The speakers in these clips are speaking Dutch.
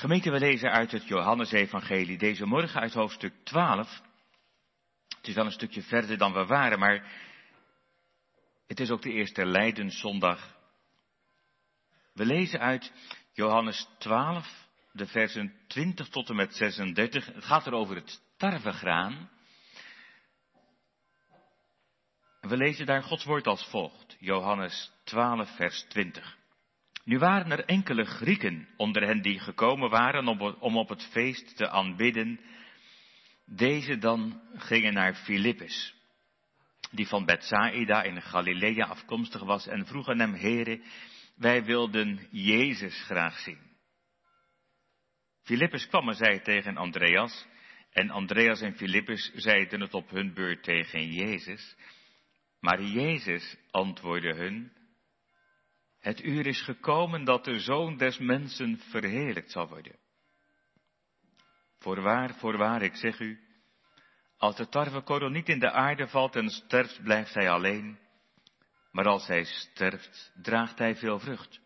Gemeente, we lezen uit het Johannesevangelie deze morgen uit hoofdstuk 12. Het is wel een stukje verder dan we waren, maar het is ook de eerste Leidenszondag. We lezen uit Johannes 12, de versen 20 tot en met 36. Het gaat er over het tarwegraan. We lezen daar Gods woord als volgt. Johannes 12, vers 20. Nu waren er enkele Grieken onder hen die gekomen waren om op het feest te aanbidden. Deze dan gingen naar Filippus, die van Bethsaida in Galilea afkomstig was en vroegen hem, heren, wij wilden Jezus graag zien. Filippus kwam en zei tegen Andreas, en Andreas en Filippus zeiden het op hun beurt tegen Jezus. Maar Jezus antwoordde hun, het uur is gekomen dat de zoon des mensen verheerlijkt zal worden. Voorwaar, voorwaar, ik zeg u, als de tarwekorrel niet in de aarde valt en sterft, blijft hij alleen. Maar als hij sterft, draagt hij veel vrucht.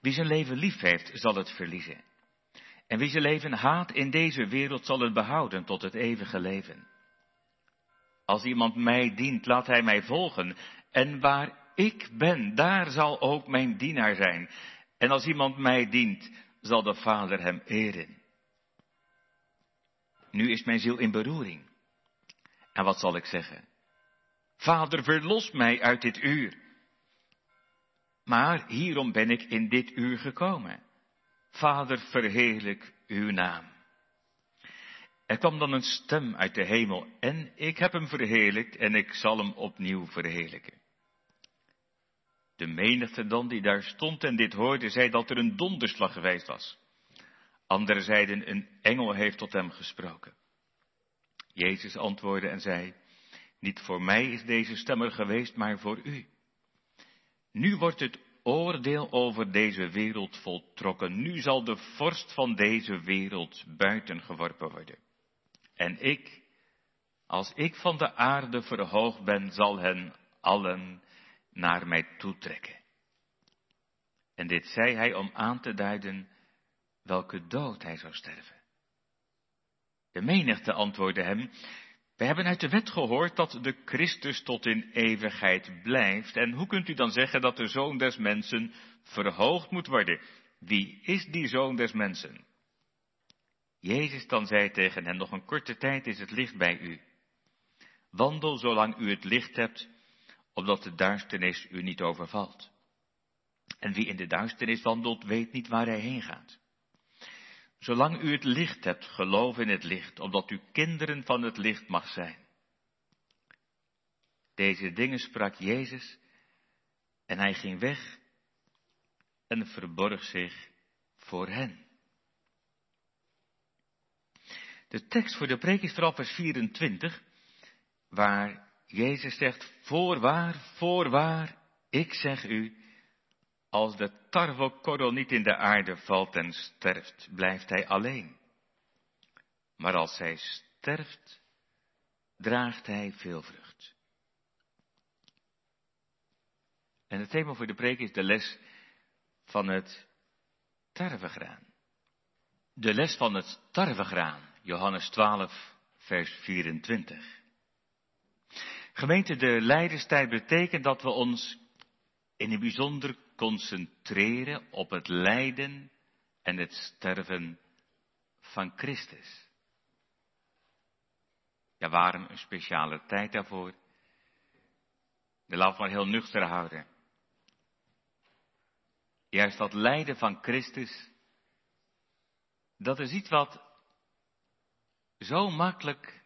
Wie zijn leven lief heeft, zal het verliezen. En wie zijn leven haat in deze wereld, zal het behouden tot het eeuwige leven. Als iemand mij dient, laat hij mij volgen. En waar ik ben, daar zal ook mijn dienaar zijn. En als iemand mij dient, zal de Vader hem eren. Nu is mijn ziel in beroering. En wat zal ik zeggen? Vader, verlos mij uit dit uur. Maar hierom ben ik in dit uur gekomen. Vader, verheerlijk uw naam. Er kwam dan een stem uit de hemel en ik heb hem verheerlijkt en ik zal hem opnieuw verheerlijken. De menigte dan die daar stond en dit hoorde, zei dat er een donderslag geweest was. Anderen zeiden, een engel heeft tot hem gesproken. Jezus antwoordde en zei, niet voor mij is deze stem er geweest, maar voor u. Nu wordt het oordeel over deze wereld voltrokken. Nu zal de vorst van deze wereld buiten geworpen worden. En ik, als ik van de aarde verhoogd ben, zal hen allen naar mij toetrekken. En dit zei hij om aan te duiden welke dood hij zou sterven. De menigte antwoordde hem, we hebben uit de wet gehoord dat de Christus tot in eeuwigheid blijft. En hoe kunt u dan zeggen dat de zoon des mensen verhoogd moet worden? Wie is die zoon des mensen? Jezus dan zei tegen hen, nog een korte tijd is het licht bij u. Wandel zolang u het licht hebt, opdat de duisternis u niet overvalt. En wie in de duisternis wandelt, weet niet waar hij heen gaat. Zolang u het licht hebt, geloof in het licht, opdat u kinderen van het licht mag zijn. Deze dingen sprak Jezus en hij ging weg en verborg zich voor hen. De tekst voor de preek is vanaf vers 24, waar Jezus zegt, voorwaar, voorwaar, ik zeg u, als de tarwekorrel niet in de aarde valt en sterft, blijft hij alleen. Maar als hij sterft, draagt hij veel vrucht. En het thema voor de preek is de les van het tarwegraan. De les van het tarwegraan, Johannes 12, vers 24. Gemeente, de lijdenstijd betekent dat we ons in het bijzonder concentreren op het lijden en het sterven van Christus. Ja, waarom een speciale tijd daarvoor? De laat maar heel nuchter houden. Juist dat lijden van Christus, dat is iets wat zo makkelijk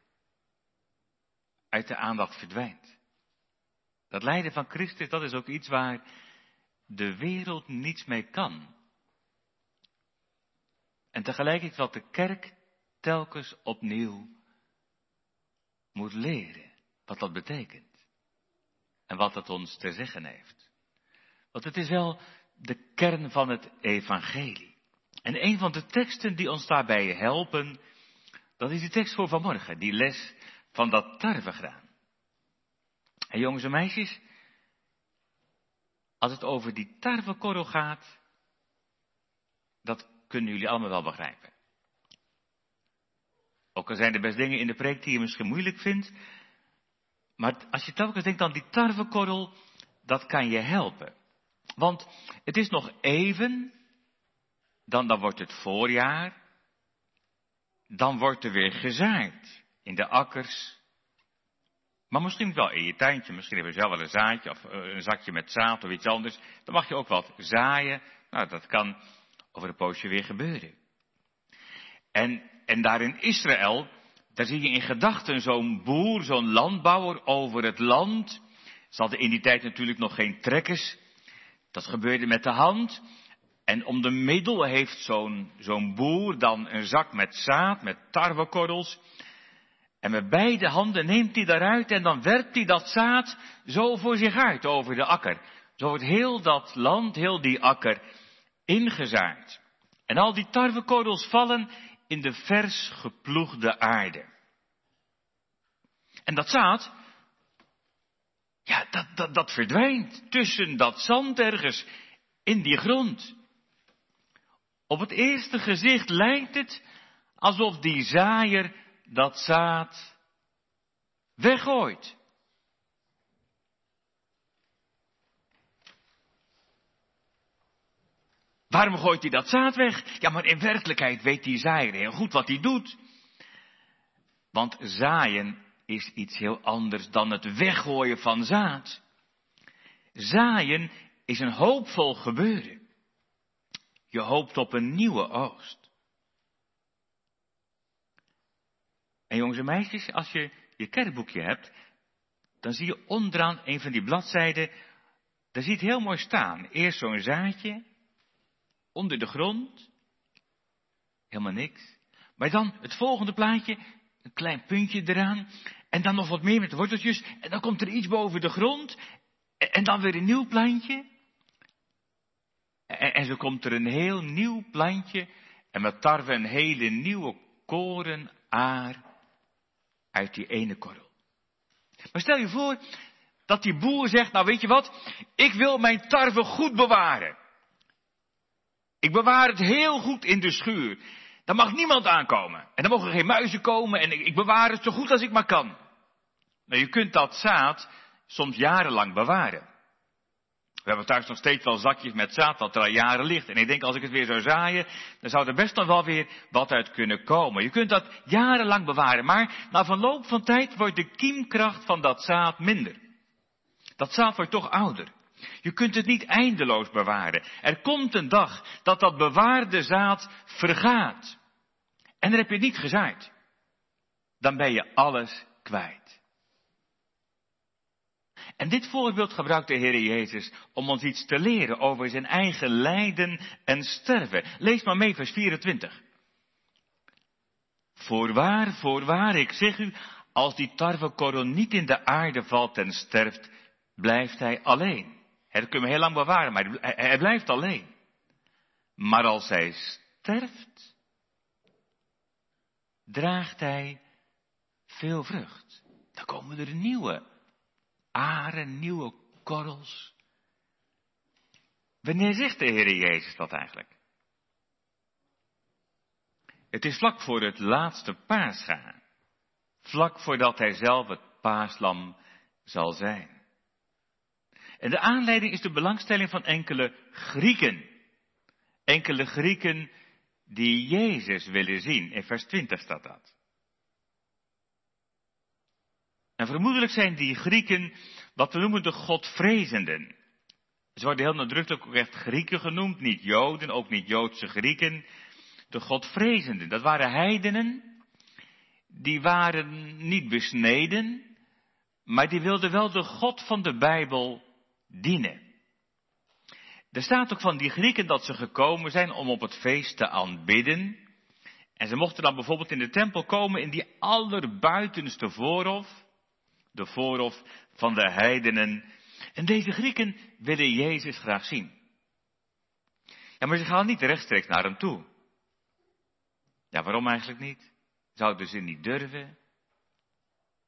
uit de aandacht verdwijnt. Dat lijden van Christus, dat is ook iets waar de wereld niets mee kan. En tegelijkertijd wat de kerk telkens opnieuw moet leren. Wat dat betekent. En wat het ons te zeggen heeft. Want het is wel de kern van het evangelie. En een van de teksten die ons daarbij helpen, dat is de tekst voor vanmorgen, die les van dat tarwegraan. En jongens en meisjes, als het over die tarwekorrel gaat, dat kunnen jullie allemaal wel begrijpen. Ook al zijn er best dingen in de preek die je misschien moeilijk vindt. Maar als je telkens denkt aan die tarwekorrel, dat kan je helpen. Want het is nog even, dan, dan wordt het voorjaar, dan wordt er weer gezaaid in de akkers. Maar misschien wel in je tuintje, misschien heb je zelf wel een zaadje of eh, een zakje met zaad of iets anders. Dan mag je ook wat zaaien. Nou, dat kan over een poosje weer gebeuren. En, en daar in Israël, daar zie je in gedachten zo'n boer, zo'n landbouwer over het land. Ze hadden in die tijd natuurlijk nog geen trekkers. Dat gebeurde met de hand. En om de middel heeft zo'n zo'n boer dan een zak met zaad, met tarwekorrels. En met beide handen neemt hij daaruit en dan werpt hij dat zaad zo voor zich uit over de akker. Zo wordt heel dat land, heel die akker ingezaaid. En al die tarwekorrels vallen in de vers geploegde aarde. En dat zaad, ja, dat, dat, dat verdwijnt tussen dat zand ergens in die grond. Op het eerste gezicht lijkt het alsof die zaaier dat zaad weggooit. Waarom gooit hij dat zaad weg? Ja, maar in werkelijkheid weet die zaaier heel goed wat hij doet. Want zaaien is iets heel anders dan het weggooien van zaad. Zaaien is een hoopvol gebeuren. Je hoopt op een nieuwe oogst. En jongens en meisjes, als je je kerkboekje hebt, dan zie je onderaan een van die bladzijden, daar ziet heel mooi staan. Eerst zo'n zaadje, onder de grond, helemaal niks. Maar dan het volgende plaatje, een klein puntje eraan, en dan nog wat meer met worteltjes, en dan komt er iets boven de grond, en dan weer een nieuw plantje. En, zo komt er een heel nieuw plantje, en met tarwe een hele nieuwe korenaar uit die ene korrel. Maar stel je voor dat die boer zegt, nou weet je wat, ik wil mijn tarwe goed bewaren. Ik bewaar het heel goed in de schuur. Daar mag niemand aankomen. En er mogen geen muizen komen en ik, ik bewaar het zo goed als ik maar kan. Nou, je kunt dat zaad soms jarenlang bewaren. We hebben thuis nog steeds wel zakjes met zaad dat er al jaren ligt. En ik denk als ik het weer zou zaaien, dan zou er best nog wel weer wat uit kunnen komen. Je kunt dat jarenlang bewaren, maar na verloop van tijd wordt de kiemkracht van dat zaad minder. Dat zaad wordt toch ouder. Je kunt het niet eindeloos bewaren. Er komt een dag dat dat bewaarde zaad vergaat. En dan heb je het niet gezaaid. Dan ben je alles kwijt. En dit voorbeeld gebruikt de Heer Jezus om ons iets te leren over zijn eigen lijden en sterven. Lees maar mee, vers 24. Voorwaar, voorwaar, ik zeg u, als die tarwekorrel niet in de aarde valt en sterft, blijft hij alleen. Dat kunnen we heel lang bewaren, maar hij blijft alleen. Maar als hij sterft, draagt hij veel vrucht. Dan komen er nieuwe aren, nieuwe korrels. Wanneer zegt de Heer Jezus dat eigenlijk? Het is vlak voor het laatste paasgaan. Vlak voordat hij zelf het paaslam zal zijn. En de aanleiding is de belangstelling van enkele Grieken. Enkele Grieken die Jezus willen zien. In vers 20 staat dat. En vermoedelijk zijn die Grieken wat we noemen de Godvrezenden. Ze worden heel nadrukkelijk ook echt Grieken genoemd, niet Joden, ook niet Joodse Grieken. De Godvrezenden, dat waren heidenen, die waren niet besneden, maar die wilden wel de God van de Bijbel dienen. Er staat ook van die Grieken dat ze gekomen zijn om op het feest te aanbidden. En ze mochten dan bijvoorbeeld in de tempel komen in die allerbuitenste voorhof de voorhof van de heidenen. En deze Grieken willen Jezus graag zien. Ja, maar ze gaan niet rechtstreeks naar hem toe. Ja, waarom eigenlijk niet? Zouden ze niet durven?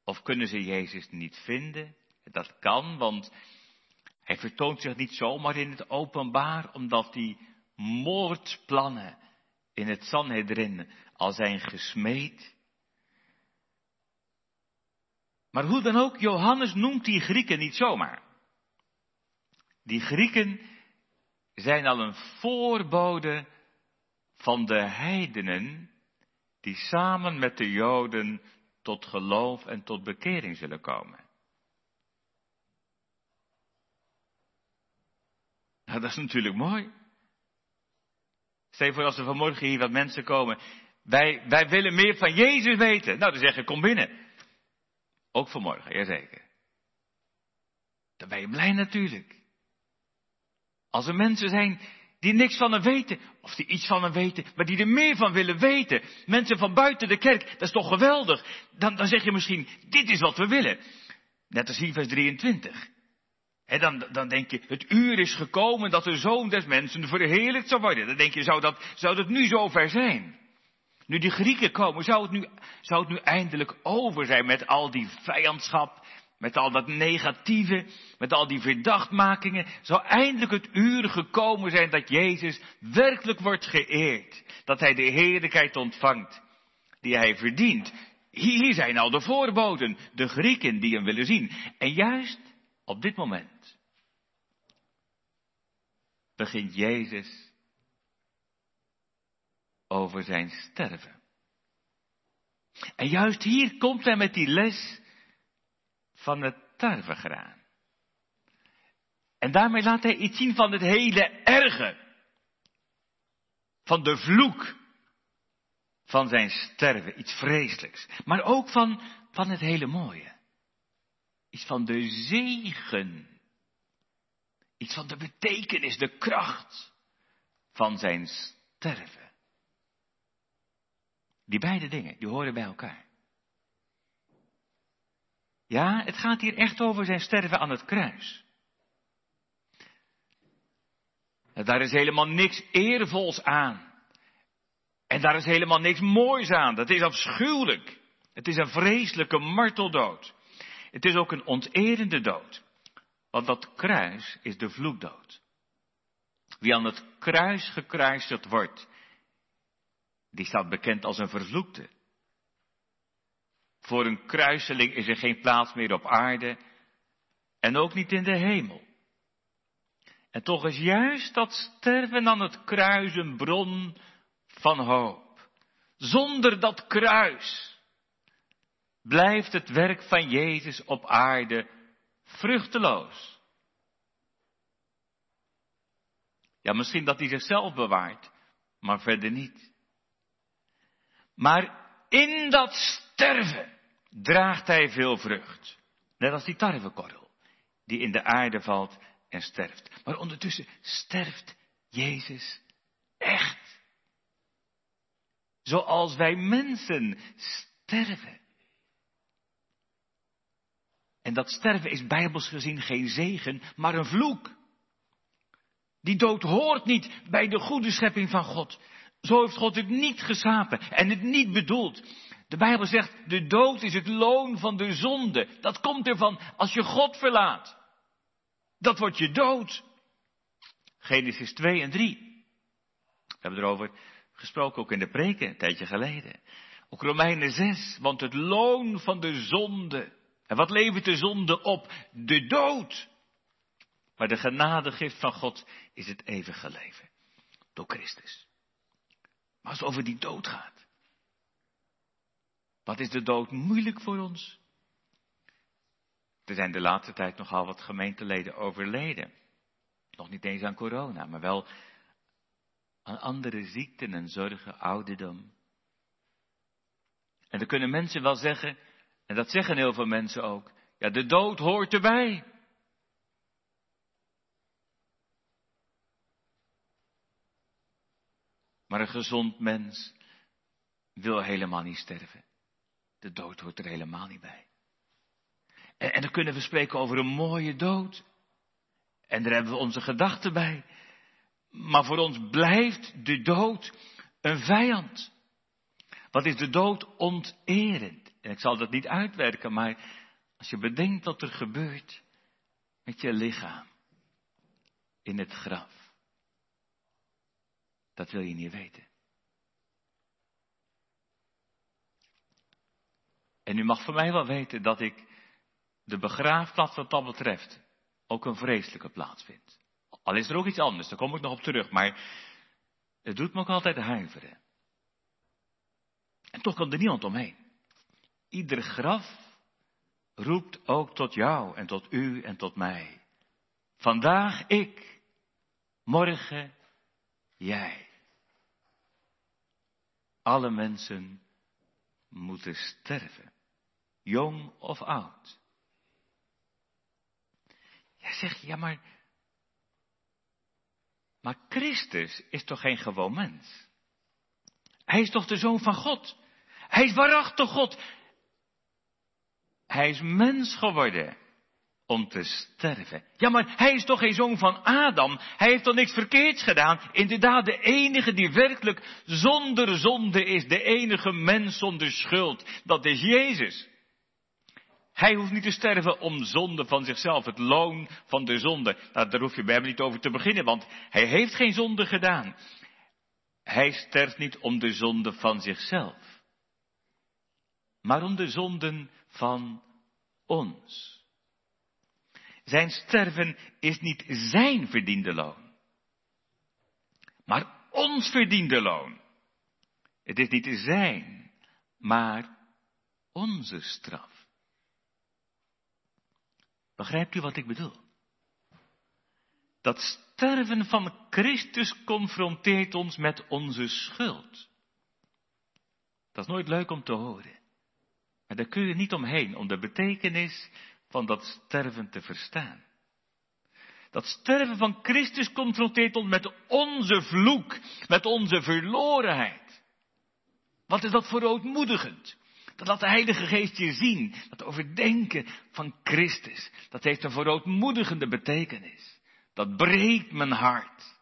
Of kunnen ze Jezus niet vinden? Dat kan, want hij vertoont zich niet zomaar in het openbaar, omdat hij moordplannen in het Sanhedrin al zijn gesmeed. Maar hoe dan ook, Johannes noemt die Grieken niet zomaar. Die Grieken zijn al een voorbode van de heidenen die samen met de Joden tot geloof en tot bekering zullen komen. Nou, dat is natuurlijk mooi. Stel je voor als er vanmorgen hier wat mensen komen. Wij, wij willen meer van Jezus weten. Nou, dan zeg je, kom binnen. Ook vanmorgen, jazeker. Dan ben je blij natuurlijk. Als er mensen zijn die niks van hem weten, of die iets van hem weten, maar die er meer van willen weten. Mensen van buiten de kerk, dat is toch geweldig. Dan, dan zeg je misschien, dit is wat we willen. Net als hier vers 23. En dan, dan denk je, het uur is gekomen dat de zoon des mensen verheerlijkt zal worden. Dan denk je, zou dat, zou dat nu zover zijn? Nu die Grieken komen, zou het, nu, zou het nu eindelijk over zijn met al die vijandschap, met al dat negatieve, met al die verdachtmakingen, zou eindelijk het uur gekomen zijn dat Jezus werkelijk wordt geëerd. Dat hij de heerlijkheid ontvangt die hij verdient. Hier zijn al de voorboden, de Grieken die hem willen zien. En juist op dit moment begint Jezus over zijn sterven. En juist hier komt hij met die les van het tarwegraan. En daarmee laat hij iets zien van het hele erge. Van de vloek van zijn sterven, iets vreselijks. Maar ook van, van het hele mooie. Iets van de zegen. Iets van de betekenis, de kracht van zijn sterven. Die beide dingen, die horen bij elkaar. Ja, het gaat hier echt over zijn sterven aan het kruis. Daar is helemaal niks eervols aan. En daar is helemaal niks moois aan. Dat is afschuwelijk. Het is een vreselijke marteldood. Het is ook een onterende dood. Want dat kruis is de vloekdood. Wie aan het kruis gekruisigd wordt, die staat bekend als een vervloekte. Voor een kruiseling is er geen plaats meer op aarde en ook niet in de hemel. En toch is juist dat sterven aan het kruis een bron van hoop. Zonder dat kruis blijft het werk van Jezus op aarde vruchteloos. Ja, misschien dat hij zichzelf bewaart, maar verder niet. Maar in dat sterven draagt hij veel vrucht. Net als die tarwekorrel, die in de aarde valt en sterft. Maar ondertussen sterft Jezus echt. Zoals wij mensen sterven. En dat sterven is bijbels gezien geen zegen, maar een vloek. Die dood hoort niet bij de goede schepping van God. Zo heeft God het niet geschapen en het niet bedoeld. De Bijbel zegt, de dood is het loon van de zonde. Dat komt ervan als je God verlaat. Dat wordt je dood. Genesis 2 en 3. We hebben erover gesproken ook in de preken een tijdje geleden. Ook Romeinen 6, want het loon van de zonde. En wat levert de zonde op? De dood. Maar de genadegift van God is het eeuwige leven. Door Christus. Als het over die dood gaat. Wat is de dood moeilijk voor ons? Er zijn de laatste tijd nogal wat gemeenteleden overleden. Nog niet eens aan corona, maar wel aan andere ziekten en zorgen, ouderdom. En dan kunnen mensen wel zeggen, en dat zeggen heel veel mensen ook, ja, de dood hoort erbij. Maar een gezond mens wil helemaal niet sterven. De dood hoort er helemaal niet bij. En, dan kunnen we spreken over een mooie dood. En daar hebben we onze gedachten bij. Maar voor ons blijft de dood een vijand. Wat is de dood onterend? En ik zal dat niet uitwerken, maar als je bedenkt wat er gebeurt met je lichaam in het graf, dat wil je niet weten. En u mag van mij wel weten dat ik de begraafplaats wat dat betreft ook een vreselijke plaats vind. Al is er ook iets anders, daar kom ik nog op terug, maar het doet me ook altijd huiveren. En toch kan er niemand omheen. Ieder graf roept ook tot jou en tot u en tot mij. Vandaag ik, morgen jij. Alle mensen moeten sterven, jong of oud. Jij zegt, ja maar, maar Christus is toch geen gewoon mens? Hij is toch de zoon van God? Hij is waarachtig God. Hij is mens geworden om te sterven. Ja, maar hij is toch geen zoon van Adam? Hij heeft toch niks verkeerds gedaan? Inderdaad, de enige die werkelijk zonder zonde is, de enige mens zonder schuld, dat is Jezus. Hij hoeft niet te sterven om zonde van zichzelf, het loon van de zonde. Nou, daar hoef je bij hem niet over te beginnen, want hij heeft geen zonde gedaan. Hij sterft niet om de zonde van zichzelf, maar om de zonden van ons. Zijn sterven is niet zijn verdiende loon, maar ons verdiende loon. Het is niet zijn, maar onze straf. Begrijpt u wat ik bedoel? Dat sterven van Christus confronteert ons met onze schuld. Dat is nooit leuk om te horen. Maar daar kun je niet omheen om de betekenis van dat sterven te verstaan. Dat sterven van Christus confronteert ons met onze vloek, met onze verlorenheid. Wat is dat voor ootmoedigend? Dat laat de Heilige Geest je zien. Dat overdenken van Christus. Dat heeft een verootmoedigende betekenis. Dat breekt mijn hart.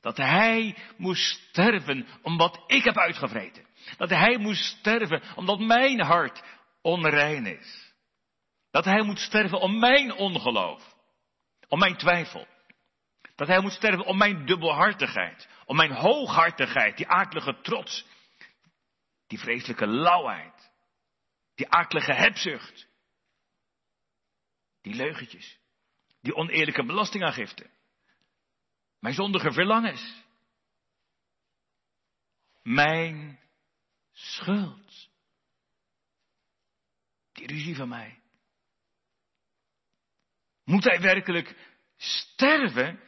Dat Hij moest sterven om wat ik heb uitgevreten. Dat Hij moest sterven omdat mijn hart onrein is. Dat hij moet sterven om mijn ongeloof, om mijn twijfel. Dat hij moet sterven om mijn dubbelhartigheid, om mijn hooghartigheid, die akelige trots, die vreselijke lauwheid, die akelige hebzucht, die leugentjes, die oneerlijke belastingaangifte, mijn zondige verlangens, mijn schuld, die ruzie van mij. Moet hij werkelijk sterven?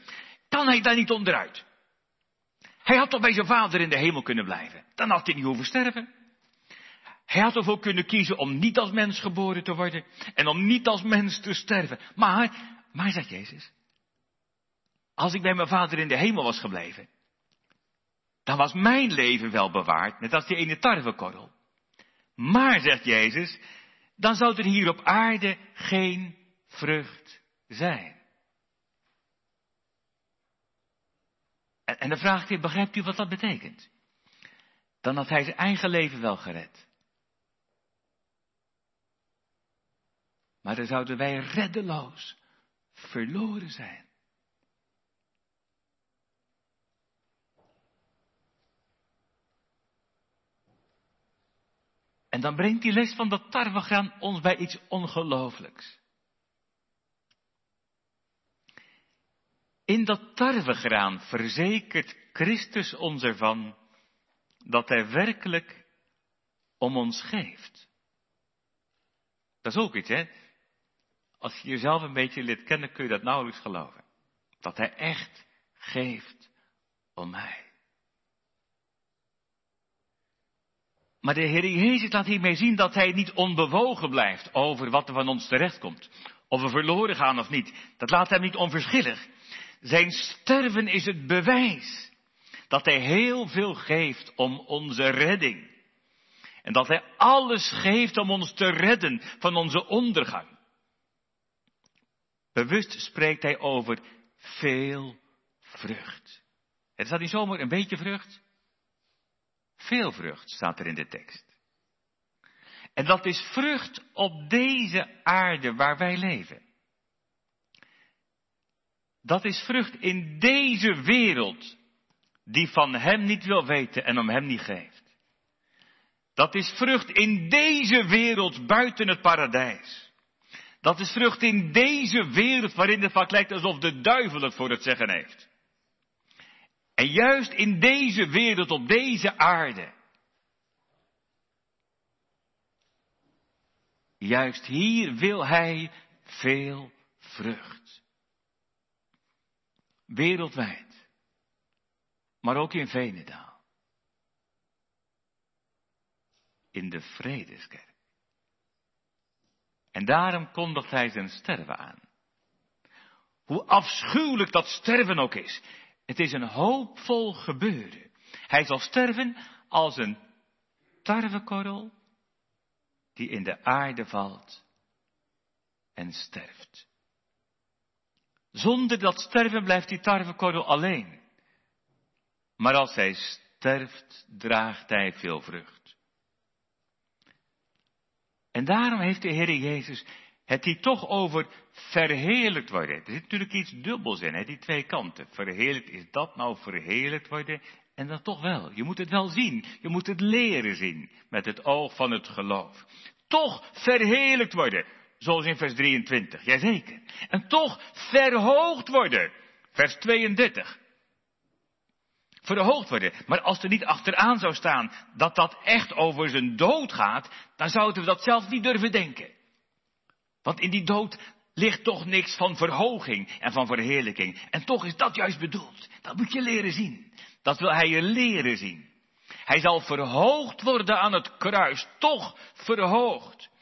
Kan hij daar niet onderuit? Hij had toch bij zijn vader in de hemel kunnen blijven. Dan had hij niet hoeven sterven. Hij had ervoor kunnen kiezen om niet als mens geboren te worden en om niet als mens te sterven. Maar, maar zegt Jezus, als ik bij mijn vader in de hemel was gebleven, dan was mijn leven wel bewaard, net als die ene tarwekorrel. Maar, zegt Jezus, dan zou er hier op aarde geen vrucht zijn. En, en dan vraagt hij, begrijpt u wat dat betekent? Dan had hij zijn eigen leven wel gered. Maar dan zouden wij reddeloos verloren zijn. En dan brengt die les van dat tarwegraan ons bij iets ongelooflijks. In dat tarwegraan verzekert Christus ons ervan dat Hij werkelijk om ons geeft. Dat is ook iets, hè? Als je jezelf een beetje leert kennen, kun je dat nauwelijks geloven. Dat Hij echt geeft om mij. Maar de Heer Jezus laat hiermee zien dat Hij niet onbewogen blijft over wat er van ons terechtkomt. Of we verloren gaan of niet. Dat laat Hem niet onverschillig. Zijn sterven is het bewijs dat Hij heel veel geeft om onze redding. En dat Hij alles geeft om ons te redden van onze ondergang. Bewust spreekt Hij over veel vrucht. Het staat niet zomaar een beetje vrucht. Veel vrucht staat er in de tekst. En dat is vrucht op deze aarde waar wij leven. Dat is vrucht in deze wereld die van Hem niet wil weten en om Hem niet geeft. Dat is vrucht in deze wereld buiten het paradijs. Dat is vrucht in deze wereld waarin het vaak lijkt alsof de duivel het voor het zeggen heeft. En juist in deze wereld, op deze aarde, juist hier wil hij veel vrucht. Wereldwijd, maar ook in Venendaal. In de Vredeskerk. En daarom kondigt hij zijn sterven aan. Hoe afschuwelijk dat sterven ook is. Het is een hoopvol gebeuren. Hij zal sterven als een tarwekorrel die in de aarde valt en sterft. Zonder dat sterven blijft die tarwekorrel alleen. Maar als hij sterft, draagt hij veel vrucht. En daarom heeft de Heer Jezus het hier toch over verheerlijkt worden. Er zit natuurlijk iets dubbels in, hè, die twee kanten. Verheerlijkt, is dat nou verheerlijkt worden? En dan toch wel. Je moet het wel zien. Je moet het leren zien met het oog van het geloof. Toch verheerlijkt worden. Zoals in vers 23. Jazeker. En toch verhoogd worden. Vers 32. Verhoogd worden. Maar als er niet achteraan zou staan dat dat echt over zijn dood gaat, dan zouden we dat zelf niet durven denken. Want in die dood ligt toch niks van verhoging en van verheerlijking. En toch is dat juist bedoeld. Dat moet je leren zien. Dat wil hij je leren zien. Hij zal verhoogd worden aan het kruis, toch verhoogd.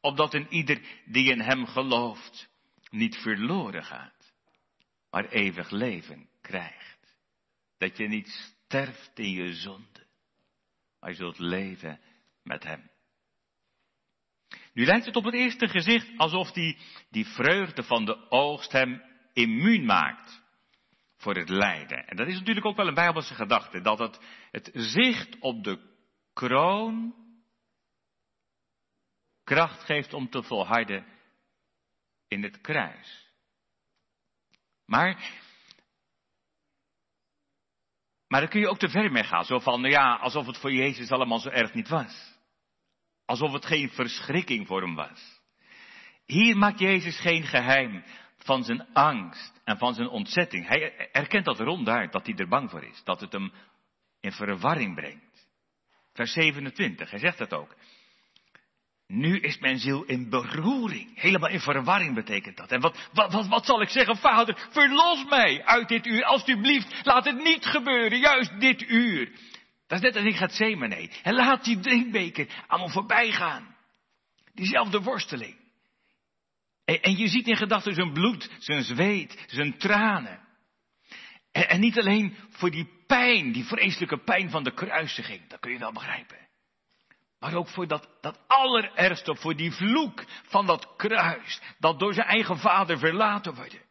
Opdat een ieder die in hem gelooft niet verloren gaat, maar eeuwig leven krijgt. Dat je niet sterft in je zonde, maar je zult leven met hem. Nu lijkt het op het eerste gezicht alsof die, die vreugde van de oogst hem immuun maakt voor het lijden. En dat is natuurlijk ook wel een bijbelse gedachte, dat het, het zicht op de kroon kracht geeft om te volharden in het kruis. Maar, maar dan kun je ook te ver mee gaan, zo van, nou ja, alsof het voor Jezus allemaal zo erg niet was. Alsof het geen verschrikking voor hem was. Hier maakt Jezus geen geheim van zijn angst en van zijn ontzetting. Hij erkent dat ronduit, dat hij er bang voor is. Dat het hem in verwarring brengt. Vers 27, hij zegt dat ook. Nu is mijn ziel in beroering. Helemaal in verwarring betekent dat. En wat, wat, wat, wat zal ik zeggen? Vader, verlos mij uit dit uur. Alsjeblieft, laat het niet gebeuren. Juist dit uur. Dat is net als in Gethsemane. En laat die drinkbeker allemaal voorbij gaan. Diezelfde worsteling. En, en je ziet in gedachten zijn bloed, zijn zweet, zijn tranen. En, en niet alleen voor die pijn, die vreselijke pijn van de kruisiging. Dat kun je wel begrijpen. Maar ook voor dat, dat allerergste, voor die vloek van dat kruis. Dat door zijn eigen vader verlaten wordt.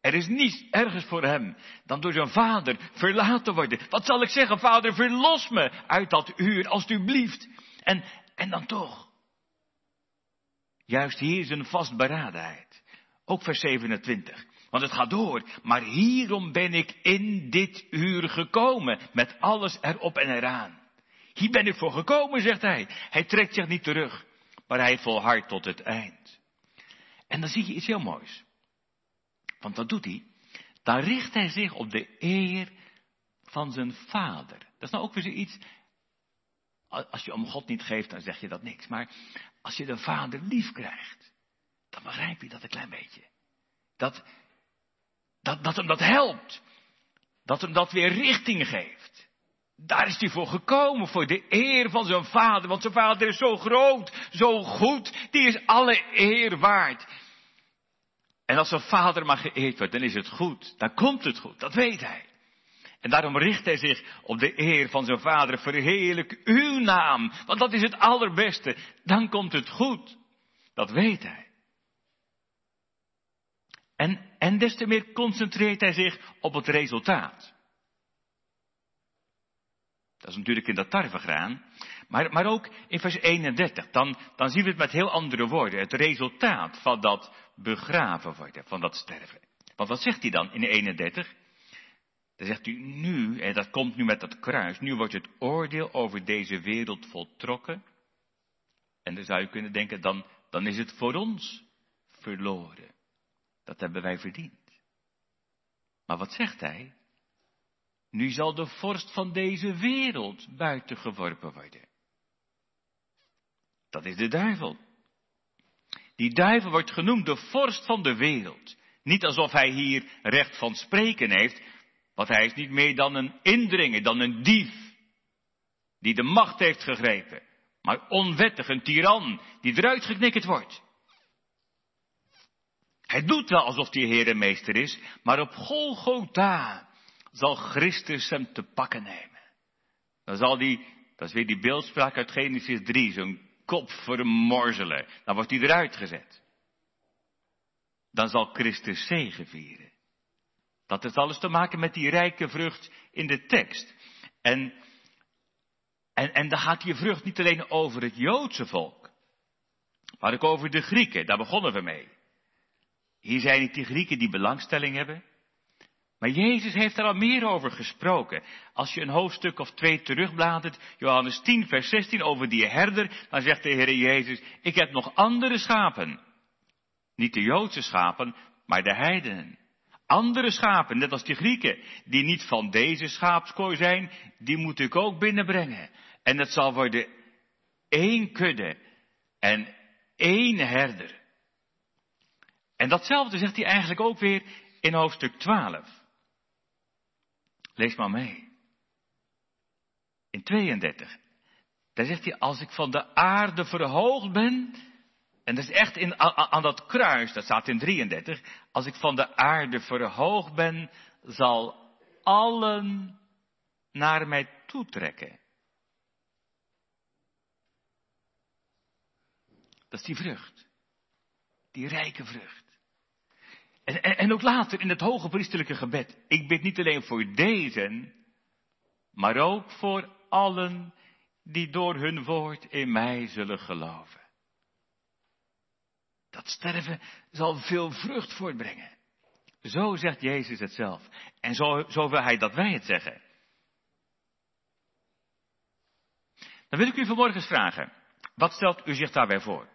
Er is niets ergens voor hem dan door zijn vader verlaten worden. Wat zal ik zeggen, vader, verlos me uit dat uur, alstublieft. En, en dan toch. Juist hier is een vastberadenheid. Ook vers 27. Want het gaat door. Maar hierom ben ik in dit uur gekomen. Met alles erop en eraan. Hier ben ik voor gekomen, zegt hij. Hij trekt zich niet terug. Maar hij volhardt tot het eind. En dan zie je iets heel moois. Want wat doet hij? Dan richt hij zich op de eer van zijn vader. Dat is nou ook weer zoiets. Als je om God niet geeft, dan zeg je dat niks. Maar als je de vader lief krijgt, dan begrijp je dat een klein beetje. Dat, dat, dat hem dat helpt. Dat hem dat weer richting geeft. Daar is hij voor gekomen, voor de eer van zijn vader. Want zijn vader is zo groot, zo goed, die is alle eer waard. En als zijn vader maar geëerd wordt, dan is het goed. Dan komt het goed, dat weet hij. En daarom richt hij zich op de eer van zijn vader. Verheerlijk uw naam, want dat is het allerbeste. Dan komt het goed. Dat weet hij. En, en des te meer concentreert hij zich op het resultaat. Dat is natuurlijk in dat tarwegraan. Maar, maar ook in vers 31, dan, dan zien we het met heel andere woorden. Het resultaat van dat begraven worden, van dat sterven. Want wat zegt hij dan in 31? Dan zegt u nu, en dat komt nu met dat kruis, nu wordt het oordeel over deze wereld voltrokken. En dan zou je kunnen denken, dan, dan is het voor ons verloren. Dat hebben wij verdiend. Maar wat zegt hij? Nu zal de vorst van deze wereld buiten geworpen worden. Dat is de duivel. Die duivel wordt genoemd de vorst van de wereld. Niet alsof hij hier recht van spreken heeft, want hij is niet meer dan een indringer, dan een dief, die de macht heeft gegrepen, maar onwettig, een tiran, die eruit geknikkerd wordt. Hij doet wel alsof hij Heer en Meester is, maar op Golgotha zal Christus hem te pakken nemen. Dan zal die, dat is weer die beeldspraak uit Genesis 3, zo'n kop vermorzelen. Dan wordt hij eruit gezet. Dan zal Christus vieren. Dat heeft alles te maken met die rijke vrucht in de tekst. En, en, en dan gaat die vrucht niet alleen over het Joodse volk, maar ook over de Grieken. Daar begonnen we mee. Hier zijn niet die Grieken die belangstelling hebben. Maar Jezus heeft er al meer over gesproken. Als je een hoofdstuk of twee terugbladert, Johannes 10, vers 16, over die herder, dan zegt de Heer Jezus, ik heb nog andere schapen. Niet de Joodse schapen, maar de heidenen. Andere schapen, net als die Grieken, die niet van deze schaapskooi zijn, die moet ik ook binnenbrengen. En het zal worden één kudde en één herder. En datzelfde zegt hij eigenlijk ook weer in hoofdstuk 12. Lees maar mee. In 32. Daar zegt hij, als ik van de aarde verhoogd ben, en dat is echt in, aan, dat kruis, dat staat in 33, als ik van de aarde verhoogd ben, zal allen naar mij toetrekken. Dat is die vrucht. Die rijke vrucht. En, ook later in het hoge priestelijke gebed. Ik bid niet alleen voor deze, maar ook voor allen die door hun woord in mij zullen geloven. Dat sterven zal veel vrucht voortbrengen. Zo zegt Jezus het zelf. En zo, zo wil hij dat wij het zeggen. Dan wil ik u vanmorgen vragen. Wat stelt u zich daarbij voor?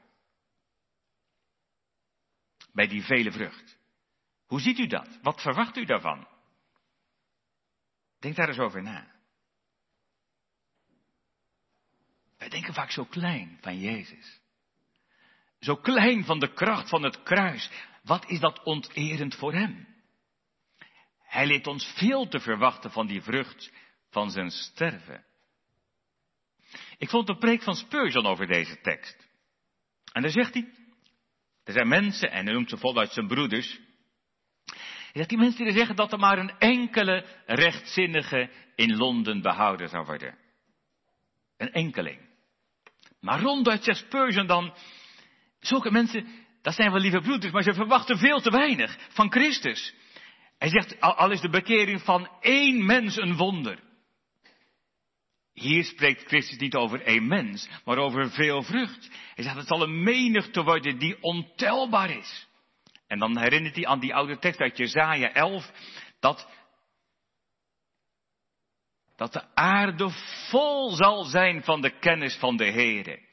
Bij die vele vrucht. Hoe ziet u dat? Wat verwacht u daarvan? Denk daar eens over na. Wij denken vaak zo klein van Jezus. Zo klein van de kracht van het kruis. Wat is dat onterend voor Hem? Hij leert ons veel te verwachten van die vrucht van zijn sterven. Ik vond de preek van Spurgeon over deze tekst. En daar zegt hij, er zijn mensen, en hij noemt ze voluit zijn broeders, zegt die mensen die zeggen dat er maar een enkele rechtzinnige in Londen behouden zou worden. Een enkeling. Maar ronduit zegt Spurgeon dan, zulke mensen, dat zijn wel lieve broeders, maar ze verwachten veel te weinig van Christus. Hij zegt, al is de bekering van één mens een wonder. Hier spreekt Christus niet over één mens, maar over veel vrucht. Hij zegt, het zal een menigte worden die ontelbaar is. En dan herinnert hij aan die oude tekst uit Jezaja 11, dat, dat de aarde vol zal zijn van de kennis van de Heere.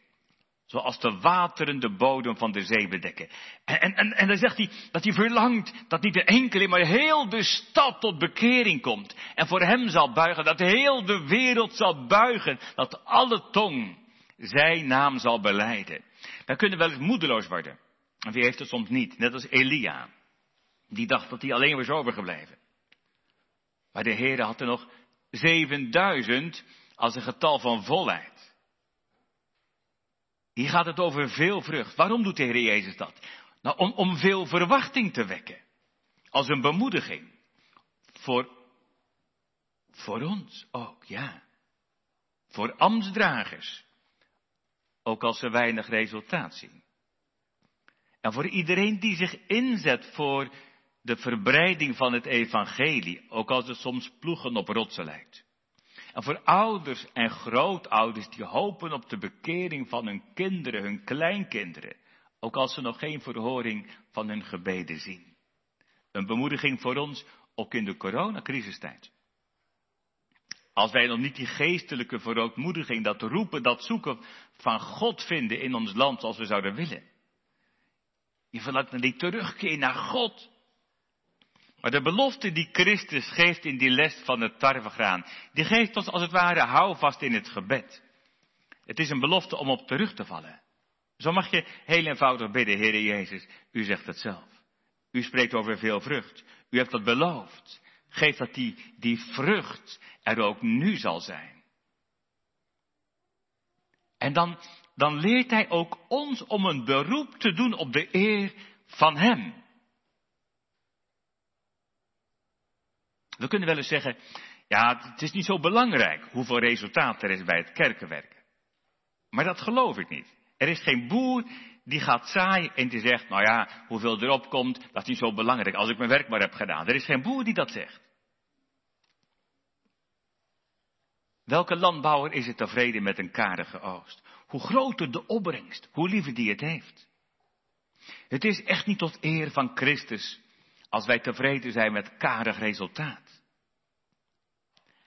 Zoals de wateren de bodem van de zee bedekken. En, en, en, dan zegt hij dat hij verlangt dat niet de enkele, maar heel de stad tot bekering komt. En voor hem zal buigen, dat heel de wereld zal buigen, dat alle tong zijn naam zal beleiden. Dan kunnen we wel eens moedeloos worden. En wie heeft het soms niet? Net als Elia. Die dacht dat hij alleen was overgebleven. Maar de Heer had er nog 7000 als een getal van volheid. Hier gaat het over veel vrucht. Waarom doet de Heer Jezus dat? Nou, om, om veel verwachting te wekken. Als een bemoediging. Voor, voor ons ook, ja. Voor ambtsdragers. Ook als ze weinig resultaat zien. En voor iedereen die zich inzet voor de verbreiding van het evangelie, ook als het soms ploegen op rotsen lijkt. En voor ouders en grootouders die hopen op de bekering van hun kinderen, hun kleinkinderen, ook als ze nog geen verhoring van hun gebeden zien. Een bemoediging voor ons, ook in de coronacrisistijd. Als wij nog niet die geestelijke verootmoediging, dat roepen, dat zoeken van God vinden in ons land zoals we zouden willen. Je verlangt naar die terugkeer naar God. Maar de belofte die Christus geeft in die les van het tarwegraan, die geeft ons als het ware houvast in het gebed. Het is een belofte om op terug te vallen. Zo mag je heel eenvoudig bidden, Heer Jezus, u zegt het zelf. U spreekt over veel vrucht. U hebt dat beloofd. Geef dat die, die vrucht er ook nu zal zijn. En dan, dan leert hij ook ons om een beroep te doen op de eer van Hem. We kunnen wel eens zeggen, ja, het is niet zo belangrijk hoeveel resultaat er is bij het kerkenwerk. Maar dat geloof ik niet. Er is geen boer die gaat zaaien en die zegt, nou ja, hoeveel erop komt, dat is niet zo belangrijk als ik mijn werk maar heb gedaan. Er is geen boer die dat zegt. Welke landbouwer is er tevreden met een karige oogst? Hoe groter de opbrengst, hoe liever die het heeft. Het is echt niet tot eer van Christus als wij tevreden zijn met karig resultaat.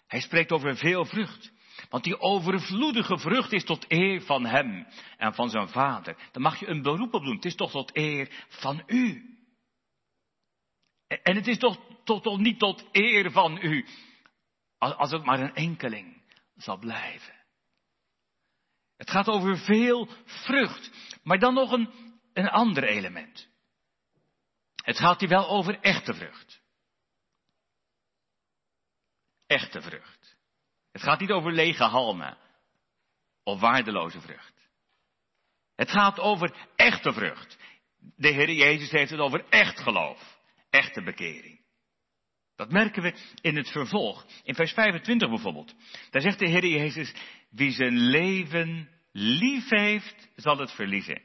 Hij spreekt over veel vrucht. Want die overvloedige vrucht is tot eer van hem en van zijn vader. Dan mag je een beroep op doen. Het is toch tot eer van u. En het is toch, toch, toch niet tot eer van u. Als het maar een enkeling zal blijven. Het gaat over veel vrucht. Maar dan nog een, een ander element. Het gaat hier wel over echte vrucht. Echte vrucht. Het gaat niet over lege halmen of waardeloze vrucht. Het gaat over echte vrucht. De Heer Jezus heeft het over echt geloof, echte bekering. Dat merken we in het vervolg. In vers 25 bijvoorbeeld. Daar zegt de Heer Jezus, wie zijn leven lief heeft, zal het verliezen.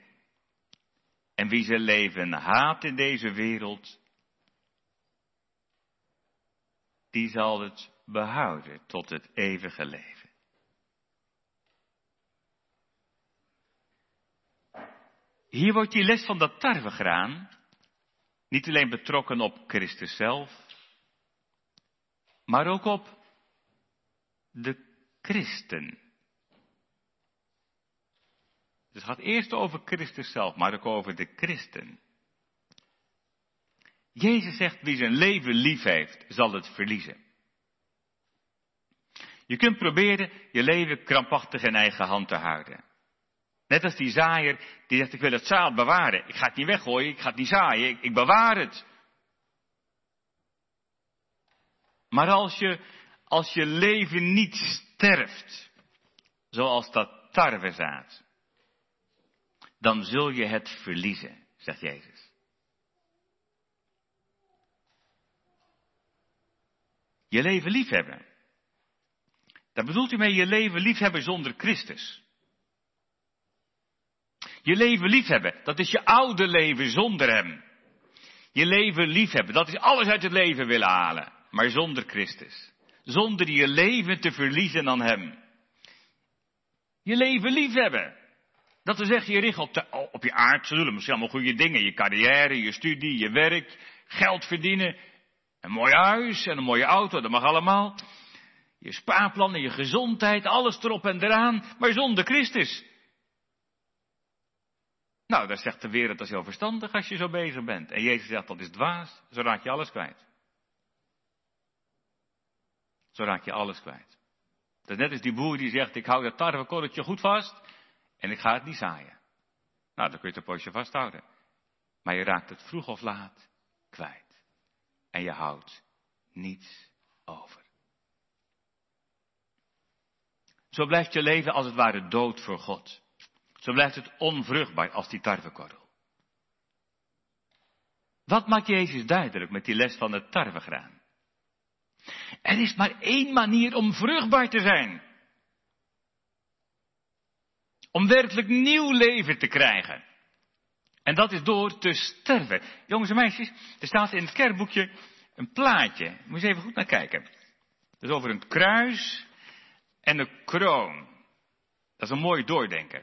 En wie zijn leven haat in deze wereld, die zal het behouden tot het eeuwige leven. Hier wordt die les van dat tarwegraan niet alleen betrokken op Christus zelf, maar ook op de christen. Dus het gaat eerst over Christus zelf, maar ook over de christen. Jezus zegt, wie zijn leven lief heeft, zal het verliezen. Je kunt proberen je leven krampachtig in eigen hand te houden. Net als die zaaier die zegt, ik wil het zaad bewaren. Ik ga het niet weggooien, ik ga het niet zaaien, ik, ik bewaar het. Maar als je, als je leven niet sterft, zoals dat tarwezaad, dan zul je het verliezen, zegt Jezus. Je leven liefhebben. Daar bedoelt u mee je leven liefhebben zonder Christus. Je leven liefhebben, dat is je oude leven zonder Hem. Je leven liefhebben, dat is alles uit het leven willen halen, maar zonder Christus. Zonder je leven te verliezen aan Hem. Je leven liefhebben. Dat we zeggen, je richt op, de, op je aardse doelen, misschien allemaal goede dingen. Je carrière, je studie, je werk, geld verdienen. Een mooi huis en een mooie auto, dat mag allemaal. Je spaarplannen, je gezondheid, alles erop en eraan, maar zonder Christus. Nou, daar zegt de wereld, dat is heel verstandig als je zo bezig bent. En Jezus zegt, dat is dwaas, zo raak je alles kwijt. Zo raak je alles kwijt. Dat net als die boer die zegt, ik hou dat tarwekorreltje goed vast en ik ga het niet zaaien. Nou, dan kun je het een poosje vasthouden. Maar je raakt het vroeg of laat kwijt. En je houdt niets over. Zo blijft je leven als het ware dood voor God. Zo blijft het onvruchtbaar als die tarwekorrel. Wat maakt Jezus duidelijk met die les van het tarwegraan? Er is maar één manier om vruchtbaar te zijn. Om werkelijk nieuw leven te krijgen. En dat is door te sterven. Jongens en meisjes, er staat in het kerkboekje een plaatje. Moet je even goed naar kijken. Dat is over een kruis en een kroon. Dat is een mooi doordenken.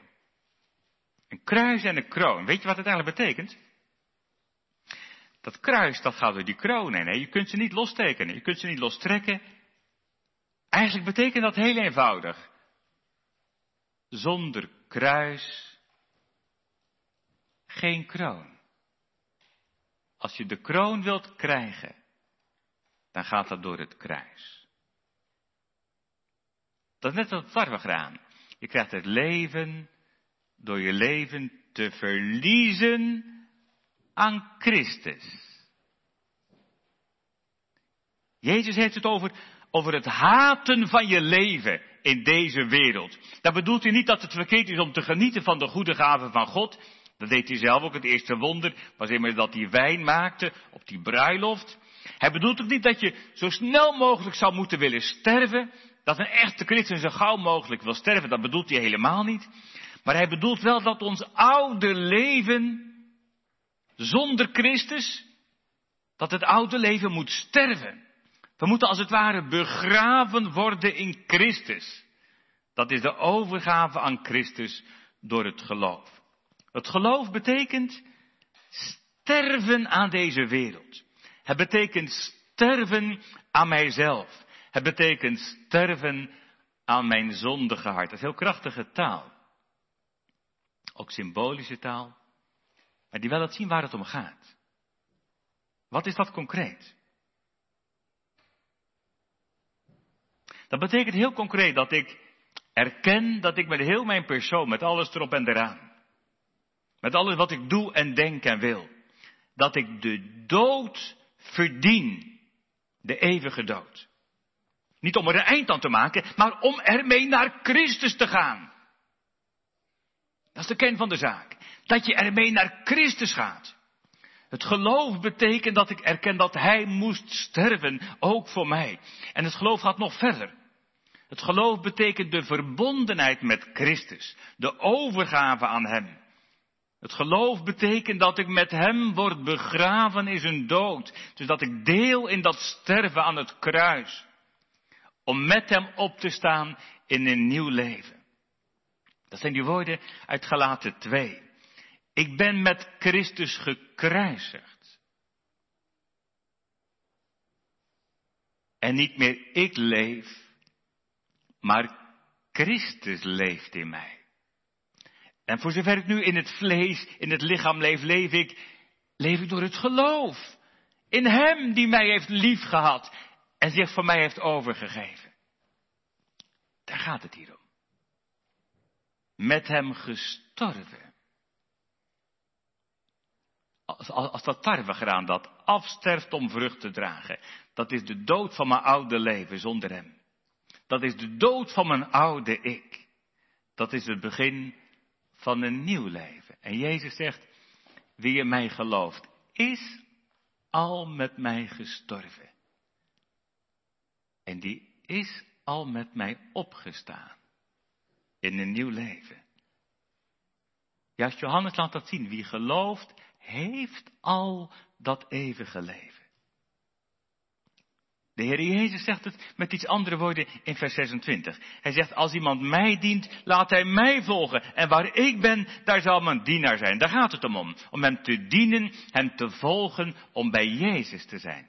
Een kruis en een kroon. Weet je wat het eigenlijk betekent? Dat kruis, dat gaat door die kroon heen. Je kunt ze niet lostekenen. Je kunt ze niet lostrekken. Eigenlijk betekent dat heel eenvoudig. Zonder kruis geen kroon. Als je de kroon wilt krijgen, dan gaat dat door het kruis. Dat is net het tarwegraan. Je krijgt het leven door je leven te verliezen aan Christus. Jezus heeft het over, over het haten van je leven in deze wereld. Daar bedoelt hij niet dat het verkeerd is om te genieten van de goede gaven van God. Dat deed hij zelf ook. Het eerste wonder was immers dat hij wijn maakte op die bruiloft. Hij bedoelt ook niet dat je zo snel mogelijk zou moeten willen sterven. Dat een echte christen zo gauw mogelijk wil sterven. Dat bedoelt hij helemaal niet. Maar hij bedoelt wel dat ons oude leven zonder Christus, dat het oude leven moet sterven. We moeten als het ware begraven worden in Christus. Dat is de overgave aan Christus door het geloof. Het geloof betekent sterven aan deze wereld. Het betekent sterven aan mijzelf. Het betekent sterven aan mijn zondige hart. Dat is heel krachtige taal. Ook symbolische taal. Maar die wel laat zien waar het om gaat. Wat is dat concreet? Dat betekent heel concreet dat ik erken dat ik met heel mijn persoon, met alles erop en eraan, met alles wat ik doe en denk en wil, dat ik de dood verdien, de eeuwige dood. Niet om er een eind aan te maken, maar om ermee naar Christus te gaan. Dat is de kern van de zaak. Dat je ermee naar Christus gaat. Het geloof betekent dat ik erken dat Hij moest sterven, ook voor mij. En het geloof gaat nog verder. Het geloof betekent de verbondenheid met Christus, de overgave aan Hem. Het geloof betekent dat ik met Hem word begraven in zijn dood. Dus dat ik deel in dat sterven aan het kruis. Om met Hem op te staan in een nieuw leven. Dat zijn die woorden uit Galaten 2. Ik ben met Christus gekruisigd. En niet meer ik leef, maar Christus leeft in mij. En voor zover ik nu in het vlees, in het lichaam leef, leef ik, leef ik door het geloof. In Hem die mij heeft liefgehad en zich voor mij heeft overgegeven. Daar gaat het hier om. Met Hem gestorven. Als, als dat tarwegraan dat afsterft om vrucht te dragen, dat is de dood van mijn oude leven zonder Hem. Dat is de dood van mijn oude ik. Dat is het begin van een nieuw leven. En Jezus zegt, wie in mij gelooft, is al met mij gestorven. En die is al met mij opgestaan. In een nieuw leven. Juist Johannes laat dat zien. Wie gelooft, heeft al dat eeuwige leven. De Heer Jezus zegt het met iets andere woorden in vers 26. Hij zegt, als iemand mij dient, laat hij mij volgen. En waar ik ben, daar zal mijn dienaar zijn. Daar gaat het om om. Om hem te dienen, hem te volgen, om bij Jezus te zijn.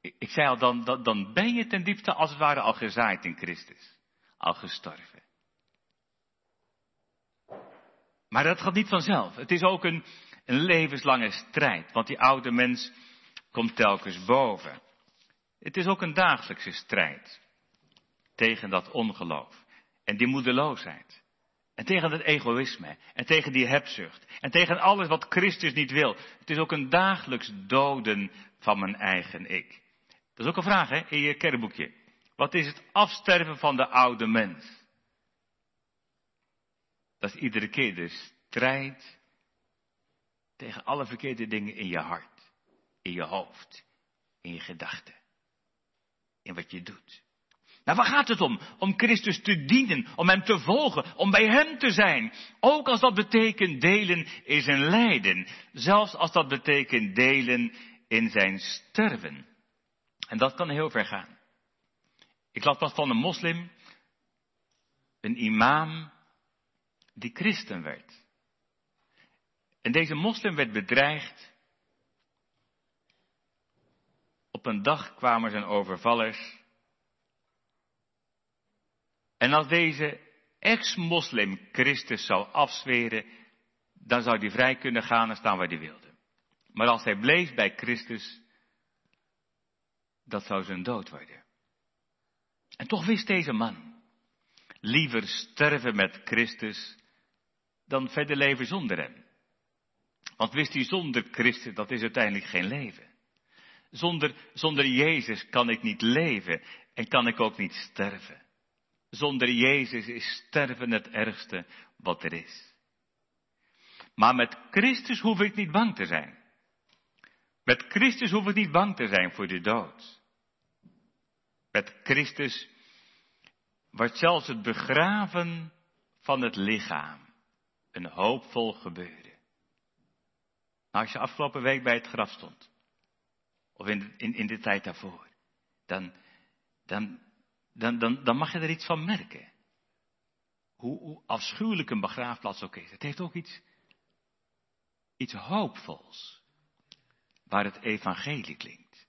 Ik zei al, dan, dan, ben je ten diepste als het ware al gezaaid in Christus. Al gestorven. Maar dat gaat niet vanzelf. Het is ook een, een levenslange strijd. Want die oude mens komt telkens boven. Het is ook een dagelijkse strijd tegen dat ongeloof en die moedeloosheid. En tegen het egoïsme. En tegen die hebzucht. En tegen alles wat Christus niet wil. Het is ook een dagelijks doden van mijn eigen ik. Dat is ook een vraag hè, in je kerkboekje. Wat is het afsterven van de oude mens? Dat is iedere keer de strijd tegen alle verkeerde dingen in je hart in je hoofd, in je gedachten, in wat je doet. Nou, waar gaat het om? Om Christus te dienen, om Hem te volgen, om bij Hem te zijn. Ook als dat betekent delen in zijn lijden, zelfs als dat betekent delen in zijn sterven. En dat kan heel ver gaan. Ik las pas van een moslim, een imam, die christen werd. En deze moslim werd bedreigd Op een dag kwamen zijn overvallers. En als deze ex-moslim Christus zou afzweren, dan zou hij vrij kunnen gaan en staan waar hij wilde. Maar als hij bleef bij Christus, dat zou zijn dood worden. En toch wist deze man liever sterven met Christus dan verder leven zonder hem. Want wist hij zonder Christus, dat is uiteindelijk geen leven. Zonder, zonder Jezus kan ik niet leven en kan ik ook niet sterven. Zonder Jezus is sterven het ergste wat er is. Maar met Christus hoef ik niet bang te zijn. Met Christus hoef ik niet bang te zijn voor de dood. Met Christus wordt zelfs het begraven van het lichaam een hoopvol gebeuren. Als je afgelopen week bij het graf stond, of in de, in, in de tijd daarvoor, dan, dan, dan, dan, dan mag je er iets van merken. Hoe, hoe afschuwelijk een begraafplaats ook is. Het heeft ook iets, iets hoopvols waar het evangelie klinkt.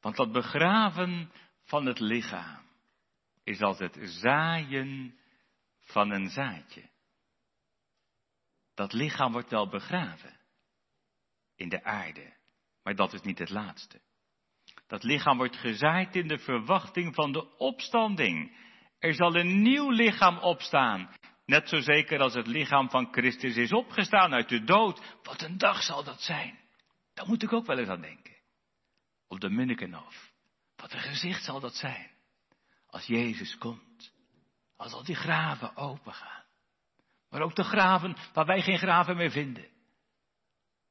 Want dat begraven van het lichaam is als het zaaien van een zaadje. Dat lichaam wordt wel begraven in de aarde, maar dat is niet het laatste. Dat lichaam wordt gezaaid in de verwachting van de opstanding. Er zal een nieuw lichaam opstaan, net zo zeker als het lichaam van Christus is opgestaan uit de dood. Wat een dag zal dat zijn. Daar moet ik ook wel eens aan denken. Op de Munnikenhof. Wat een gezicht zal dat zijn. Als Jezus komt. Als al die graven open gaan. Maar ook de graven waar wij geen graven meer vinden.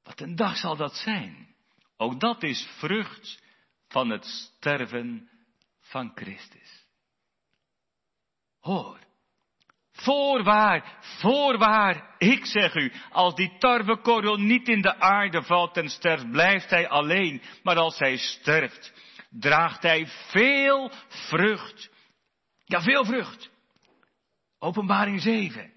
Wat een dag zal dat zijn. Ook dat is vrucht van het sterven van Christus. Hoor, Voorwaar, voorwaar, ik zeg u, als die tarwekorrel niet in de aarde valt en sterft, blijft hij alleen. Maar als hij sterft, draagt hij veel vrucht. Ja, veel vrucht. Openbaring 7.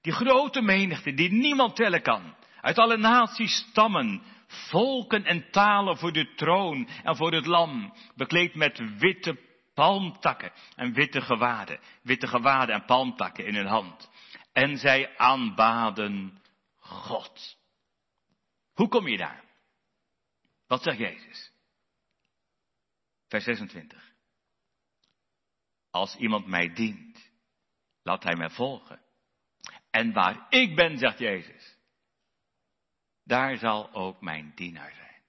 Die grote menigte die niemand tellen kan. Uit alle naties, stammen, volken en talen voor de troon en voor het lam. Bekleed met witte palmtakken en witte gewaden, witte gewaden en palmtakken in hun hand. En zij aanbaden God. Hoe kom je daar? Wat zegt Jezus? Vers 26. Als iemand mij dient, laat hij mij volgen. En waar ik ben, zegt Jezus, daar zal ook mijn dienaar zijn.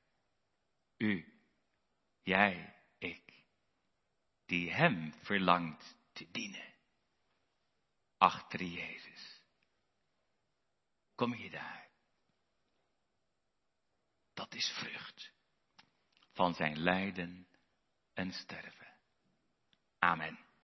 U, jij, die Hem verlangt te dienen. Achter Jezus. Kom je daar? Dat is vrucht van zijn lijden en sterven. Amen.